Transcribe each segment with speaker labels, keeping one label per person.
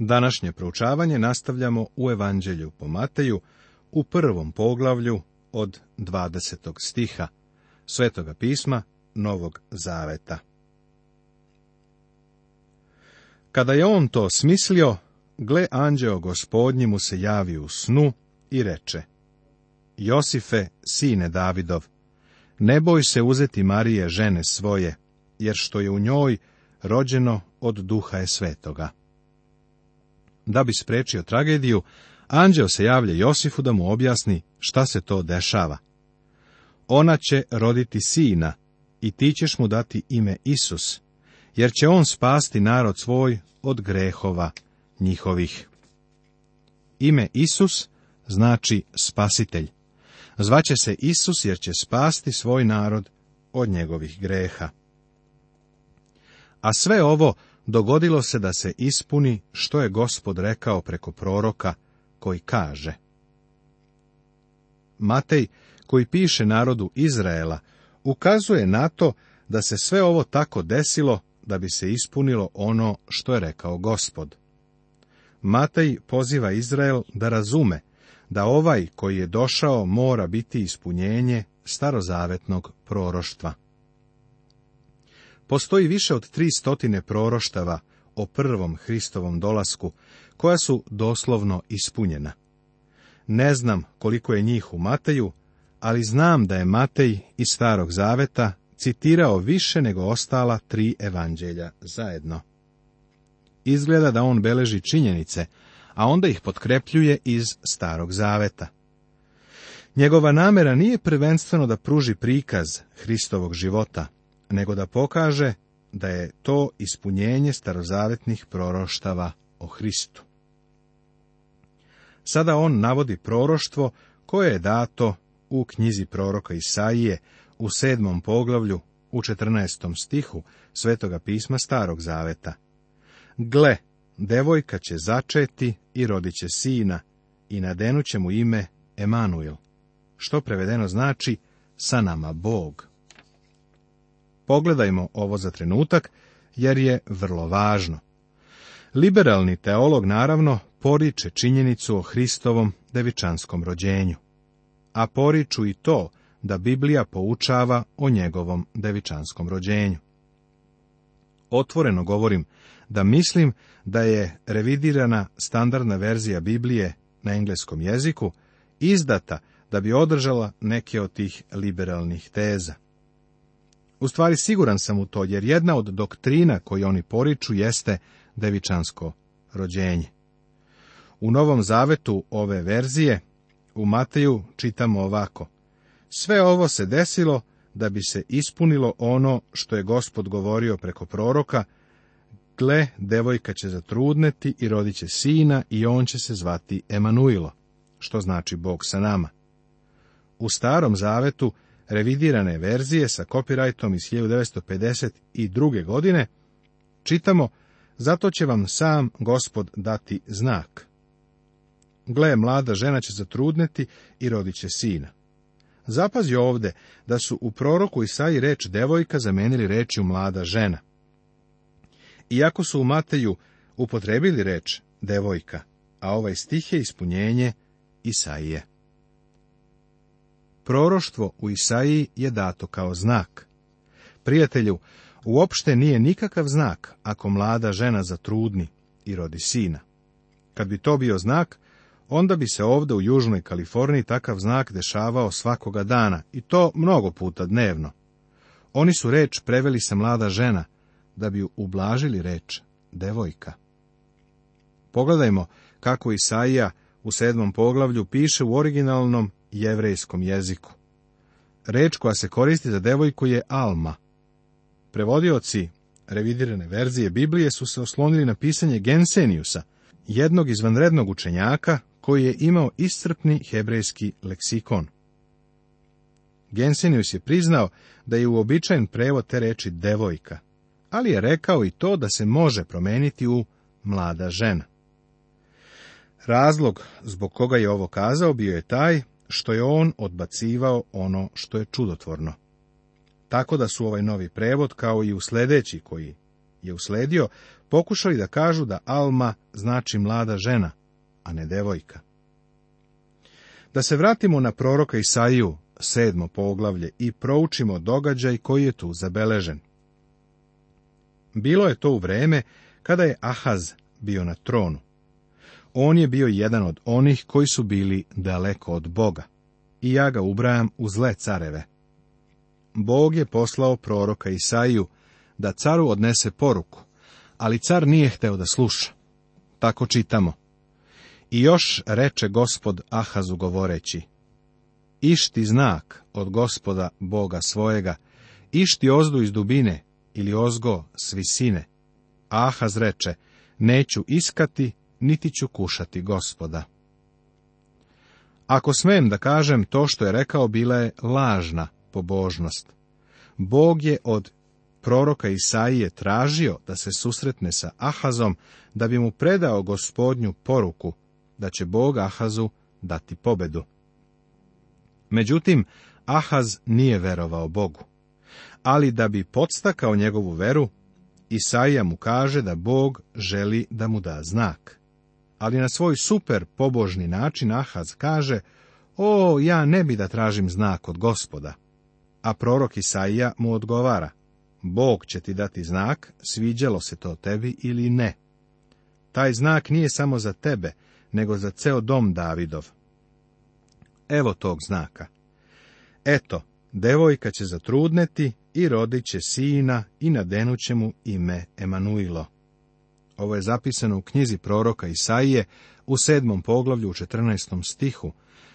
Speaker 1: Današnje proučavanje nastavljamo u Evanđelju po Mateju u prvom poglavlju od 20. stiha Svetoga pisma Novog Zaveta. Kada je on to smislio, gle anđeo gospodnji mu se javi u snu i reče Josife, sine Davidov, ne boj se uzeti Marije žene svoje, jer što je u njoj rođeno od duha je svetoga da bi sprečio tragediju, anđeo se javlja Josifu da mu objasni šta se to dešava. Ona će roditi sina i ti ćeš mu dati ime Isus, jer će on spasti narod svoj od grehova njihovih. Ime Isus znači spasitelj. Zvaće se Isus jer će spasti svoj narod od njegovih greha. A sve ovo dogodilo se da se ispuni što je gospod rekao preko proroka koji kaže. Matej, koji piše narodu Izraela, ukazuje na to da se sve ovo tako desilo da bi se ispunilo ono što je rekao gospod. Matej poziva Izrael da razume da ovaj koji je došao mora biti ispunjenje starozavetnog proroštva. Postoji više od tri stotine proroštava o prvom Hristovom dolasku, koja su doslovno ispunjena. Ne znam koliko je njih u Mateju, ali znam da je Matej iz Starog Zaveta citirao više nego ostala tri evanđelja zajedno. Izgleda da on beleži činjenice, a onda ih potkrepljuje iz Starog Zaveta. Njegova namera nije prvenstveno da pruži prikaz Hristovog života, nego da pokaže da je to ispunjenje starozavetnih proroštava o Hristu. Sada on navodi proroštvo koje je dato u knjizi proroka Isaije u sedmom poglavlju u četrnaestom stihu Svetoga pisma Starog Zaveta. Gle, devojka će začeti i rodit će sina i nadenuće mu ime Emanuel, što prevedeno znači sa nama Bog. Pogledajmo ovo za trenutak, jer je vrlo važno. Liberalni teolog naravno poriče činjenicu o Hristovom devičanskom rođenju, a poriču i to da Biblija poučava o njegovom devičanskom rođenju. Otvoreno govorim da mislim da je revidirana standardna verzija Biblije na engleskom jeziku izdata da bi održala neke od tih liberalnih teza. U stvari siguran sam u to, jer jedna od doktrina koju oni poriču jeste devičansko rođenje. U Novom zavetu ove verzije u Mateju čitamo ovako. Sve ovo se desilo da bi se ispunilo ono što je gospod govorio preko proroka, gle, devojka će zatrudneti i rodit će sina i on će se zvati Emanuilo, što znači Bog sa nama. U starom zavetu revidirane verzije sa kopirajtom iz 1952. godine, čitamo, zato će vam sam gospod dati znak. Gle, mlada žena će zatrudneti i rodit će sina. Zapazi ovde da su u proroku Isai reč devojka zamenili u mlada žena. Iako su u Mateju upotrebili reč devojka, a ovaj stih je ispunjenje Isaije. Proroštvo u Isaiji je dato kao znak. Prijatelju, uopšte nije nikakav znak ako mlada žena zatrudni i rodi sina. Kad bi to bio znak, onda bi se ovdje u Južnoj Kaliforniji takav znak dešavao svakoga dana, i to mnogo puta dnevno. Oni su reč preveli se mlada žena, da bi ublažili reč devojka. Pogledajmo kako Isaija u sedmom poglavlju piše u originalnom jevrejskom jeziku. Reč koja se koristi za devojku je Alma. Prevodioci revidirane verzije Biblije su se oslonili na pisanje Genseniusa, jednog izvanrednog učenjaka koji je imao iscrpni hebrejski leksikon. Gensenius je priznao da je uobičajen prevod te reči devojka, ali je rekao i to da se može promeniti u mlada žena. Razlog zbog koga je ovo kazao bio je taj što je on odbacivao ono što je čudotvorno. Tako da su ovaj novi prevod, kao i u sljedeći koji je usledio, pokušali da kažu da Alma znači mlada žena, a ne devojka. Da se vratimo na proroka Isaiju, sedmo poglavlje, i proučimo događaj koji je tu zabeležen. Bilo je to u vreme kada je Ahaz bio na tronu. On je bio jedan od onih koji su bili daleko od Boga. I ja ga ubrajam u zle careve. Bog je poslao proroka Isaiju da caru odnese poruku, ali car nije hteo da sluša. Tako čitamo. I još reče gospod Ahazu govoreći, Išti znak od gospoda Boga svojega, išti ozdu iz dubine ili ozgo s visine. Ahaz reče, neću iskati niti ću kušati gospoda. Ako smem da kažem, to što je rekao bila je lažna pobožnost. Bog je od proroka Isaije tražio da se susretne sa Ahazom, da bi mu predao gospodnju poruku, da će Bog Ahazu dati pobedu. Međutim, Ahaz nije verovao Bogu. Ali da bi podstakao njegovu veru, Isaija mu kaže da Bog želi da mu da znak ali na svoj super pobožni način Ahaz kaže, o, ja ne bi da tražim znak od gospoda. A prorok Isaija mu odgovara, Bog će ti dati znak, sviđalo se to tebi ili ne. Taj znak nije samo za tebe, nego za ceo dom Davidov. Evo tog znaka. Eto, devojka će zatrudneti i rodit će sina i nadenut će mu ime Emanuilo. Ovo je zapisano u knjizi proroka Isaije u sedmom poglavlju u 14. stihu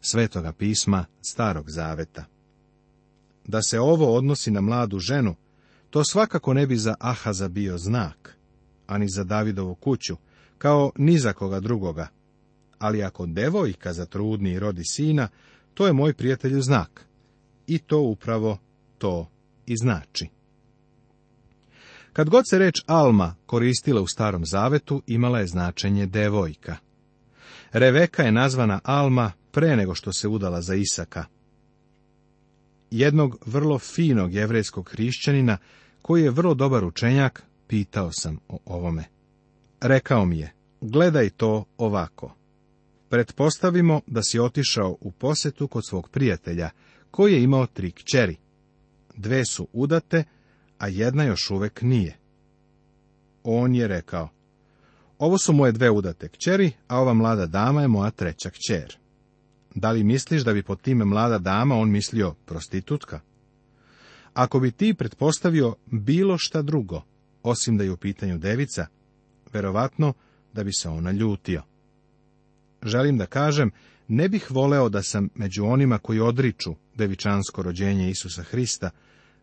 Speaker 1: Svetoga pisma Starog zaveta. Da se ovo odnosi na mladu ženu, to svakako ne bi za Ahaza bio znak, ani za Davidovu kuću, kao ni za koga drugoga. Ali ako devojka zatrudni i rodi sina, to je moj prijatelju znak. I to upravo to i znači. Kad god se reč Alma koristila u Starom Zavetu, imala je značenje devojka. Reveka je nazvana Alma pre nego što se udala za Isaka. Jednog vrlo finog jevrejskog hrišćanina, koji je vrlo dobar učenjak, pitao sam o ovome. Rekao mi je, gledaj to ovako. Pretpostavimo da si otišao u posetu kod svog prijatelja, koji je imao tri kćeri. Dve su udate, a jedna još uvek nije. On je rekao, ovo su moje dve udate kćeri, a ova mlada dama je moja treća kćer. Da li misliš da bi pod time mlada dama on mislio prostitutka? Ako bi ti pretpostavio bilo šta drugo, osim da je u pitanju devica, verovatno da bi se ona ljutio. Želim da kažem, ne bih voleo da sam među onima koji odriču devičansko rođenje Isusa Hrista,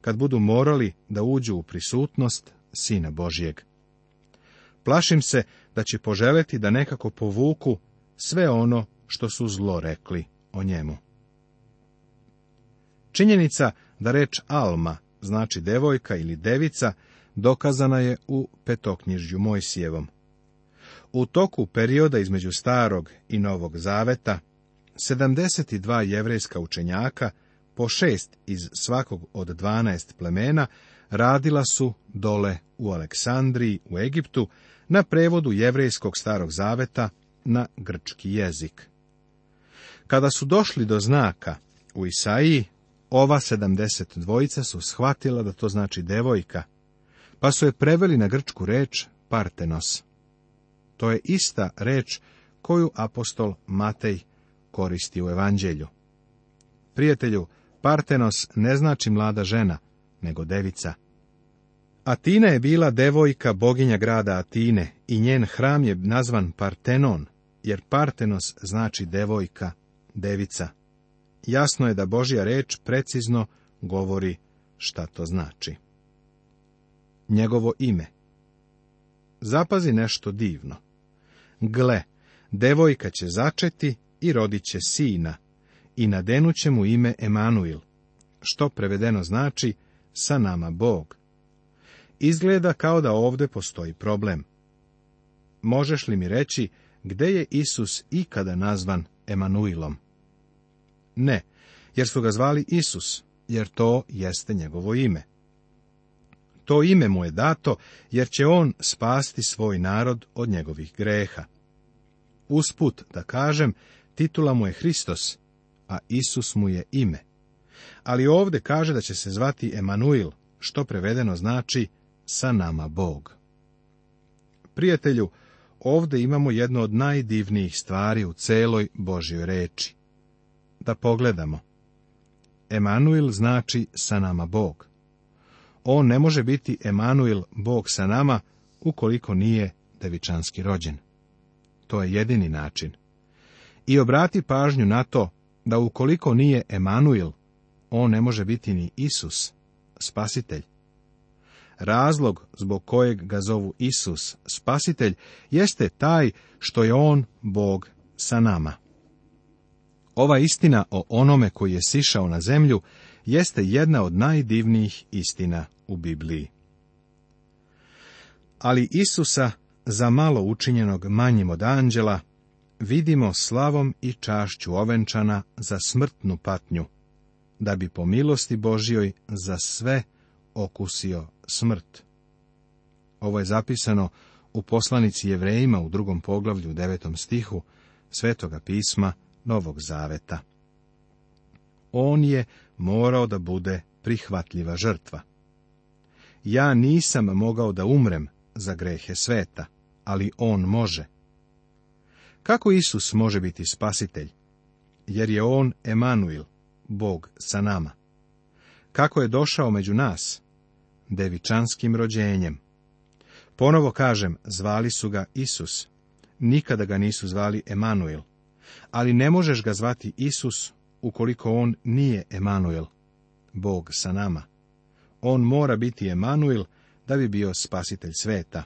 Speaker 1: kad budu morali da uđu u prisutnost Sina Božijeg. Plašim se da će poželjeti da nekako povuku sve ono što su zlo rekli o njemu. Činjenica da reč Alma znači devojka ili devica dokazana je u petoknjižju Mojsijevom. U toku perioda između starog i novog zaveta 72 jevrejska učenjaka po šest iz svakog od dvanaest plemena, radila su dole u Aleksandriji u Egiptu na prevodu jevrejskog starog zaveta na grčki jezik. Kada su došli do znaka u Isaiji, ova sedamdeset dvojica su shvatila da to znači devojka, pa su je preveli na grčku reč partenos. To je ista reč koju apostol Matej koristi u evanđelju. Prijatelju, Partenos ne znači mlada žena, nego devica. Atina je bila devojka boginja grada Atine i njen hram je nazvan Partenon, jer Partenos znači devojka, devica. Jasno je da Božja reč precizno govori šta to znači. Njegovo ime. Zapazi nešto divno. Gle, devojka će začeti i rodit će sina i nadenuće mu ime Emanuil, što prevedeno znači sa nama Bog. Izgleda kao da ovdje postoji problem. Možeš li mi reći gdje je Isus ikada nazvan Emanuilom? Ne, jer su ga zvali Isus, jer to jeste njegovo ime. To ime mu je dato, jer će on spasti svoj narod od njegovih greha. Usput, da kažem, titula mu je Hristos, a Isus mu je ime. Ali ovdje kaže da će se zvati Emanuel, što prevedeno znači sa nama Bog. Prijatelju, ovdje imamo jednu od najdivnijih stvari u celoj Božjoj reči. Da pogledamo. Emanuel znači sa nama Bog. On ne može biti Emanuel, Bog sa nama ukoliko nije devičanski rođen. To je jedini način. I obrati pažnju na to da ukoliko nije Emanuel, on ne može biti ni Isus, spasitelj. Razlog zbog kojeg ga zovu Isus, spasitelj, jeste taj što je on Bog sa nama. Ova istina o onome koji je sišao na zemlju jeste jedna od najdivnijih istina u Bibliji. Ali Isusa za malo učinjenog manjim od anđela vidimo slavom i čašću ovenčana za smrtnu patnju, da bi po milosti Božjoj za sve okusio smrt. Ovo je zapisano u poslanici Jevrejima u drugom poglavlju u devetom stihu Svetoga pisma Novog Zaveta. On je morao da bude prihvatljiva žrtva. Ja nisam mogao da umrem za grehe sveta, ali on može. Kako Isus može biti spasitelj? Jer je on Emanuel, Bog sa nama. Kako je došao među nas? Devičanskim rođenjem. Ponovo kažem, zvali su ga Isus. Nikada ga nisu zvali Emanuel. Ali ne možeš ga zvati Isus ukoliko on nije Emanuel, Bog sa nama. On mora biti Emanuel da bi bio spasitelj sveta.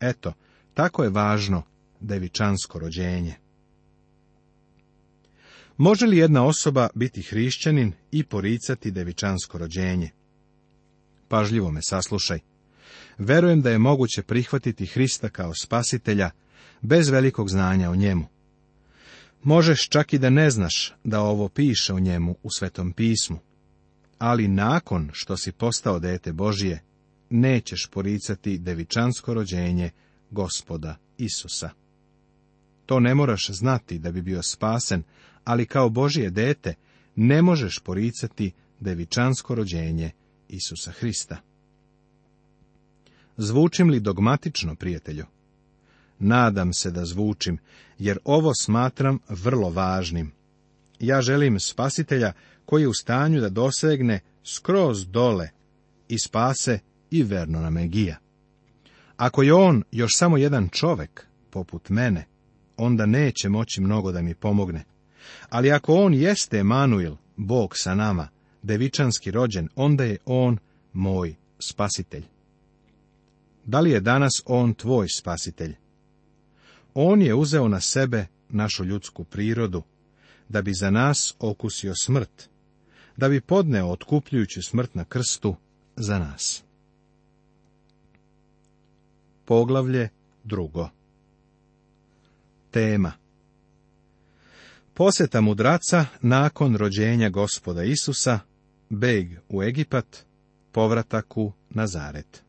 Speaker 1: Eto, tako je važno devičansko rođenje. Može li jedna osoba biti hrišćanin i poricati devičansko rođenje? Pažljivo me saslušaj. Verujem da je moguće prihvatiti Hrista kao spasitelja bez velikog znanja o njemu. Možeš čak i da ne znaš da ovo piše o njemu u Svetom pismu, ali nakon što si postao dete Božije, nećeš poricati devičansko rođenje gospoda Isusa. To ne moraš znati da bi bio spasen, ali kao Božije dete ne možeš poricati devičansko rođenje Isusa Hrista. Zvučim li dogmatično, prijatelju? Nadam se da zvučim, jer ovo smatram vrlo važnim. Ja želim spasitelja koji je u stanju da dosegne skroz dole i spase i verno na Megija. Ako je on još samo jedan čovek, poput mene, onda neće moći mnogo da mi pomogne. Ali ako on jeste Emanuel, Bog sa nama, devičanski rođen, onda je on moj spasitelj. Da li je danas on tvoj spasitelj? On je uzeo na sebe našu ljudsku prirodu, da bi za nas okusio smrt, da bi podneo otkupljujući smrt na krstu za nas. Poglavlje drugo tema. Posjeta mudraca nakon rođenja gospoda Isusa, beg u Egipat, povratak u Nazaret.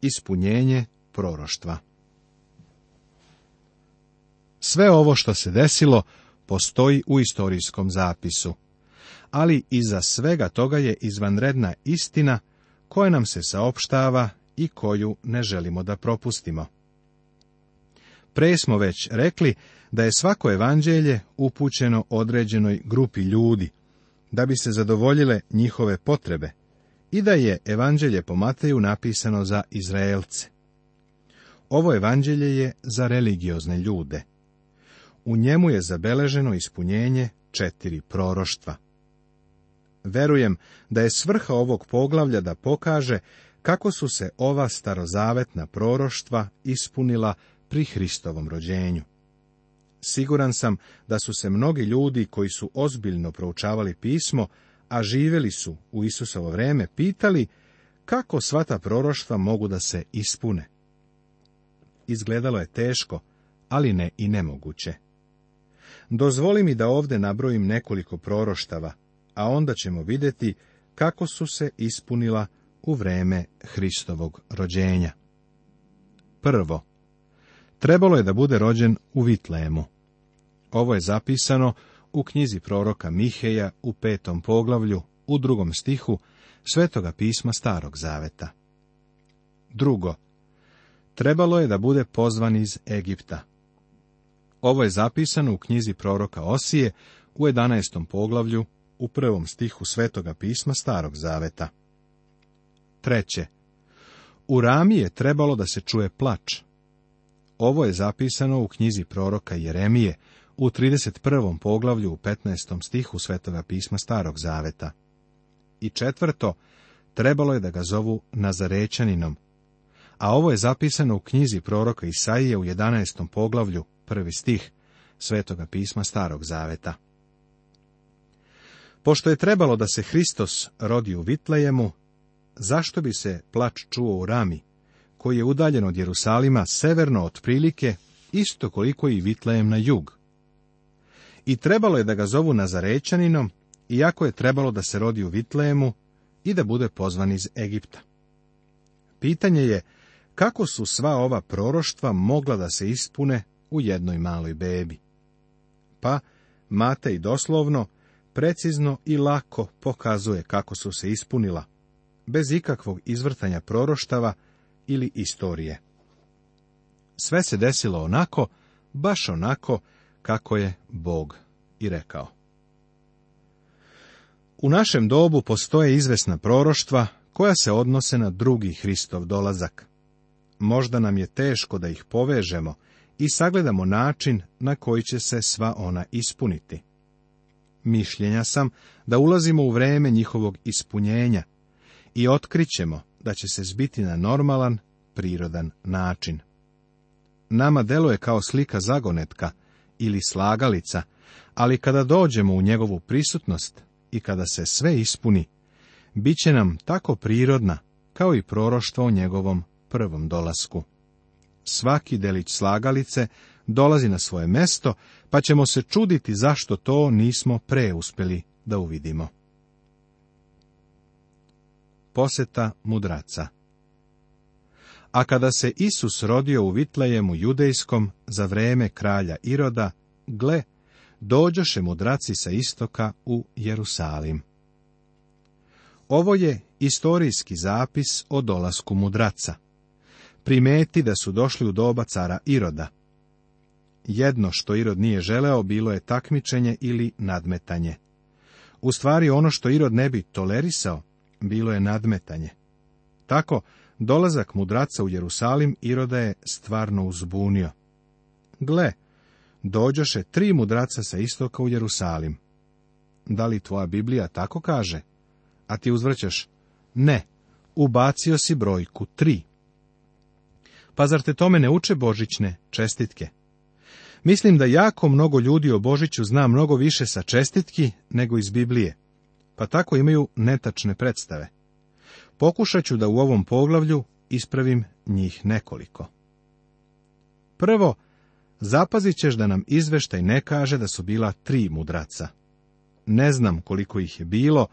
Speaker 1: Ispunjenje proroštva Sve ovo što se desilo postoji u istorijskom zapisu, ali iza svega toga je izvanredna istina koja nam se saopštava i koju ne želimo da propustimo. Pre smo već rekli da je svako evanđelje upućeno određenoj grupi ljudi, da bi se zadovoljile njihove potrebe i da je evanđelje po Mateju napisano za Izraelce. Ovo evanđelje je za religiozne ljude. U njemu je zabeleženo ispunjenje četiri proroštva. Verujem da je svrha ovog poglavlja da pokaže kako su se ova starozavetna proroštva ispunila pri Hristovom rođenju. Siguran sam da su se mnogi ljudi koji su ozbiljno proučavali pismo, a živeli su u Isusovo vreme, pitali kako sva ta proroštva mogu da se ispune. Izgledalo je teško, ali ne i nemoguće. Dozvoli mi da ovde nabrojim nekoliko proroštava, a onda ćemo vidjeti kako su se ispunila u vreme Hristovog rođenja. Prvo, trebalo je da bude rođen u Vitlemu. Ovo je zapisano u knjizi proroka Miheja u petom poglavlju, u drugom stihu, svetoga pisma Starog Zaveta. Drugo, trebalo je da bude pozvan iz Egipta. Ovo je zapisano u knjizi proroka Osije u 11. poglavlju u prvom stihu Svetoga pisma Starog Zaveta. Treće, u Rami je trebalo da se čuje plač. Ovo je zapisano u knjizi proroka Jeremije u 31. poglavlju u 15. stihu Svetoga pisma Starog Zaveta. I četvrto, trebalo je da ga zovu Nazarećaninom, a ovo je zapisano u knjizi proroka Isaije u 11. poglavlju, prvi stih, Svetoga pisma Starog Zaveta. Pošto je trebalo da se Hristos rodi u Vitlejemu, zašto bi se plač čuo u rami, koji je udaljen od Jerusalima severno otprilike isto koliko i Vitlejem na jug. I trebalo je da ga zovu Nazarečaninom, iako je trebalo da se rodi u Vitlejemu i da bude pozvan iz Egipta. Pitanje je kako su sva ova proroštva mogla da se ispune u jednoj maloj bebi. Pa Matej doslovno, precizno i lako pokazuje kako su se ispunila, bez ikakvog izvrtanja proroštava ili istorije. Sve se desilo onako, baš onako kako je Bog i rekao. U našem dobu postoje izvesna proroštva koja se odnose na drugi Hristov dolazak. Možda nam je teško da ih povežemo i sagledamo način na koji će se sva ona ispuniti. Mišljenja sam da ulazimo u vreme njihovog ispunjenja i otkrićemo da će se zbiti na normalan, prirodan način. Nama deluje kao slika zagonetka ili slagalica, ali kada dođemo u njegovu prisutnost i kada se sve ispuni, bit će nam tako prirodna kao i proroštvo o njegovom prvom dolasku. Svaki delić slagalice dolazi na svoje mesto, pa ćemo se čuditi zašto to nismo preuspeli da uvidimo poseta mudraca. A kada se Isus rodio u Vitlejemu judejskom za vrijeme kralja Iroda, gle, dođoše mudraci sa istoka u Jerusalim. Ovo je historijski zapis o dolasku mudraca. Primeti da su došli u doba cara Iroda. Jedno što Irod nije želeo bilo je takmičenje ili nadmetanje. U stvari ono što Irod ne bi tolerisao bilo je nadmetanje. Tako, dolazak mudraca u Jerusalim Iroda je stvarno uzbunio. Gle, dođoše tri mudraca sa istoka u Jerusalim. Da li tvoja Biblija tako kaže? A ti uzvrćaš, ne, ubacio si brojku tri. Pa zar te tome ne uče božićne čestitke? Mislim da jako mnogo ljudi o Božiću zna mnogo više sa čestitki nego iz Biblije pa tako imaju netačne predstave. Pokušat ću da u ovom poglavlju ispravim njih nekoliko. Prvo, zapazit ćeš da nam izveštaj ne kaže da su bila tri mudraca. Ne znam koliko ih je bilo,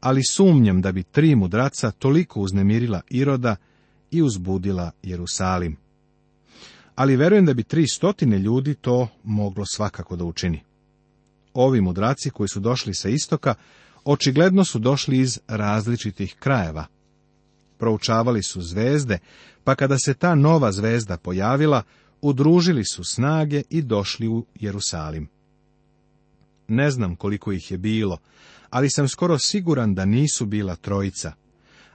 Speaker 1: ali sumnjam da bi tri mudraca toliko uznemirila Iroda i uzbudila Jerusalim. Ali verujem da bi tri stotine ljudi to moglo svakako da učini. Ovi mudraci koji su došli sa istoka Očigledno su došli iz različitih krajeva. Proučavali su zvezde, pa kada se ta nova zvezda pojavila, udružili su snage i došli u Jerusalim. Ne znam koliko ih je bilo, ali sam skoro siguran da nisu bila trojica,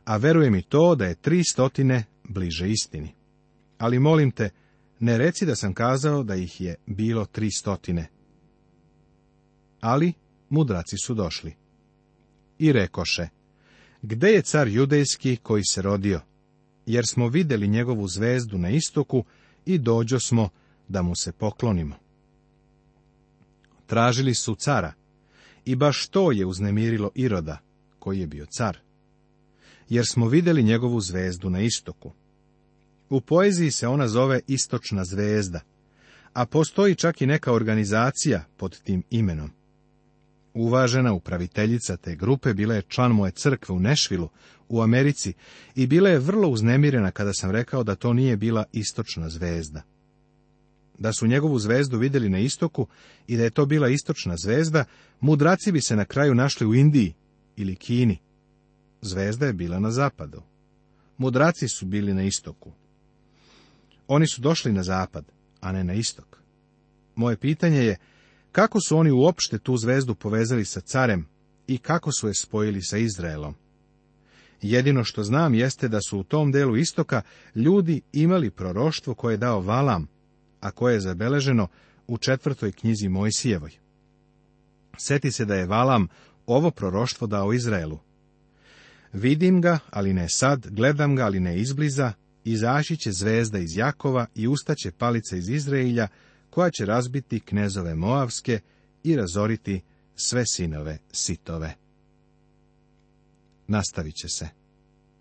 Speaker 1: a verujem i to da je tri stotine bliže istini. Ali molim te, ne reci da sam kazao da ih je bilo tri stotine. Ali mudraci su došli i rekoše, gde je car judejski koji se rodio? Jer smo vidjeli njegovu zvezdu na istoku i dođo smo da mu se poklonimo. Tražili su cara, i baš to je uznemirilo Iroda, koji je bio car. Jer smo vidjeli njegovu zvezdu na istoku. U poeziji se ona zove Istočna zvezda, a postoji čak i neka organizacija pod tim imenom. Uvažena upraviteljica te grupe bila je član moje crkve u Nešvilu, u Americi, i bila je vrlo uznemirena kada sam rekao da to nije bila istočna zvezda. Da su njegovu zvezdu vidjeli na istoku i da je to bila istočna zvezda, mudraci bi se na kraju našli u Indiji ili Kini. Zvezda je bila na zapadu. Mudraci su bili na istoku. Oni su došli na zapad, a ne na istok. Moje pitanje je, kako su oni uopšte tu zvezdu povezali sa carem i kako su je spojili sa Izraelom? Jedino što znam jeste da su u tom delu istoka ljudi imali proroštvo koje je dao Valam, a koje je zabeleženo u četvrtoj knjizi Mojsijevoj. Seti se da je Valam ovo proroštvo dao Izraelu. Vidim ga, ali ne sad, gledam ga, ali ne izbliza, izaši će zvezda iz Jakova i ustaće palica iz Izraelja koja će razbiti knezove Moavske i razoriti sve sinove Sitove. Nastavit će se.